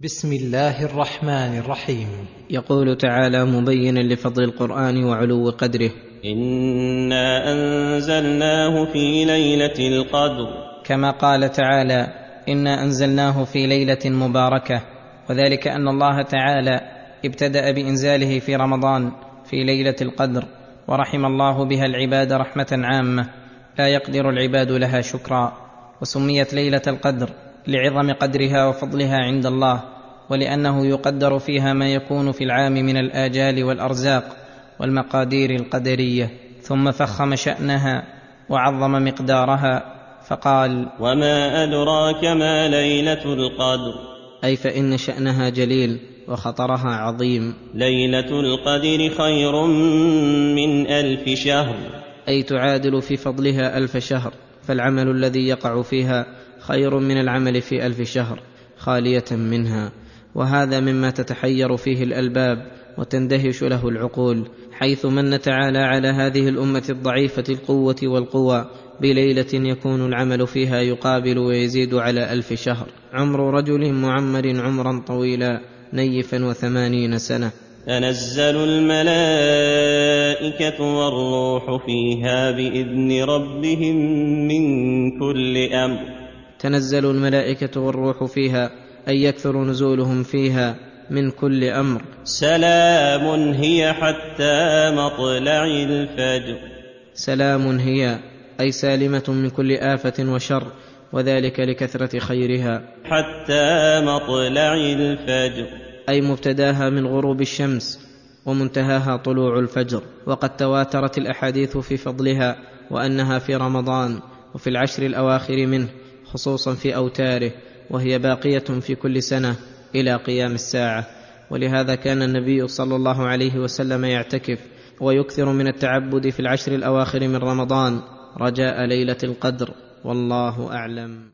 بسم الله الرحمن الرحيم. يقول تعالى مبينا لفضل القرآن وعلو قدره. إنا أنزلناه في ليلة القدر. كما قال تعالى إنا أنزلناه في ليلة مباركة. وذلك أن الله تعالى ابتدأ بإنزاله في رمضان في ليلة القدر ورحم الله بها العباد رحمة عامة. لا يقدر العباد لها شكرا. وسميت ليلة القدر لعظم قدرها وفضلها عند الله ولأنه يقدر فيها ما يكون في العام من الآجال والأرزاق والمقادير القدرية. ثم فخم شأنها وعظم مقدارها فقال وما أدراك ما ليلة القدر؟ أي فإن شأنها جليل وخطرها عظيم. ليلة القدر خير من ألف شهر. أي تعادل في فضلها ألف شهر. فالعمل الذي يقع فيها خير من العمل في ألف شهر خالية منها. وهذا مما تتحير فيه الألباب وتندهش له العقول حيث من تعالى على هذه الأمة الضعيفة القوة والقوى بليلة يكون العمل فيها يقابل ويزيد على ألف شهر. عمر رجل معمر عمرا طويلا نيفا وثمانين سنة. تنزل الملائكة والروح فيها بإذن ربهم من كل أمر. تنزل الملائكة والروح فيها أي يكثر نزولهم فيها من كل أمر. سلام هي حتى مطلع الفجر. سلام هي أي سالمة من كل آفة وشر وذلك لكثرة خيرها. حتى مطلع الفجر. أي مبتداها من غروب الشمس ومنتهاها طلوع الفجر. وقد تواترت الأحاديث في فضلها وأنها في رمضان وفي العشر الأواخر منه خصوصا في أوتاره وهي باقية في كل سنة إلى قيام الساعة. ولهذا كان النبي صلى الله عليه وسلم يعتكف ويكثر من التعبد في العشر الأواخر من رمضان رجاء ليلة القدر. والله أعلم.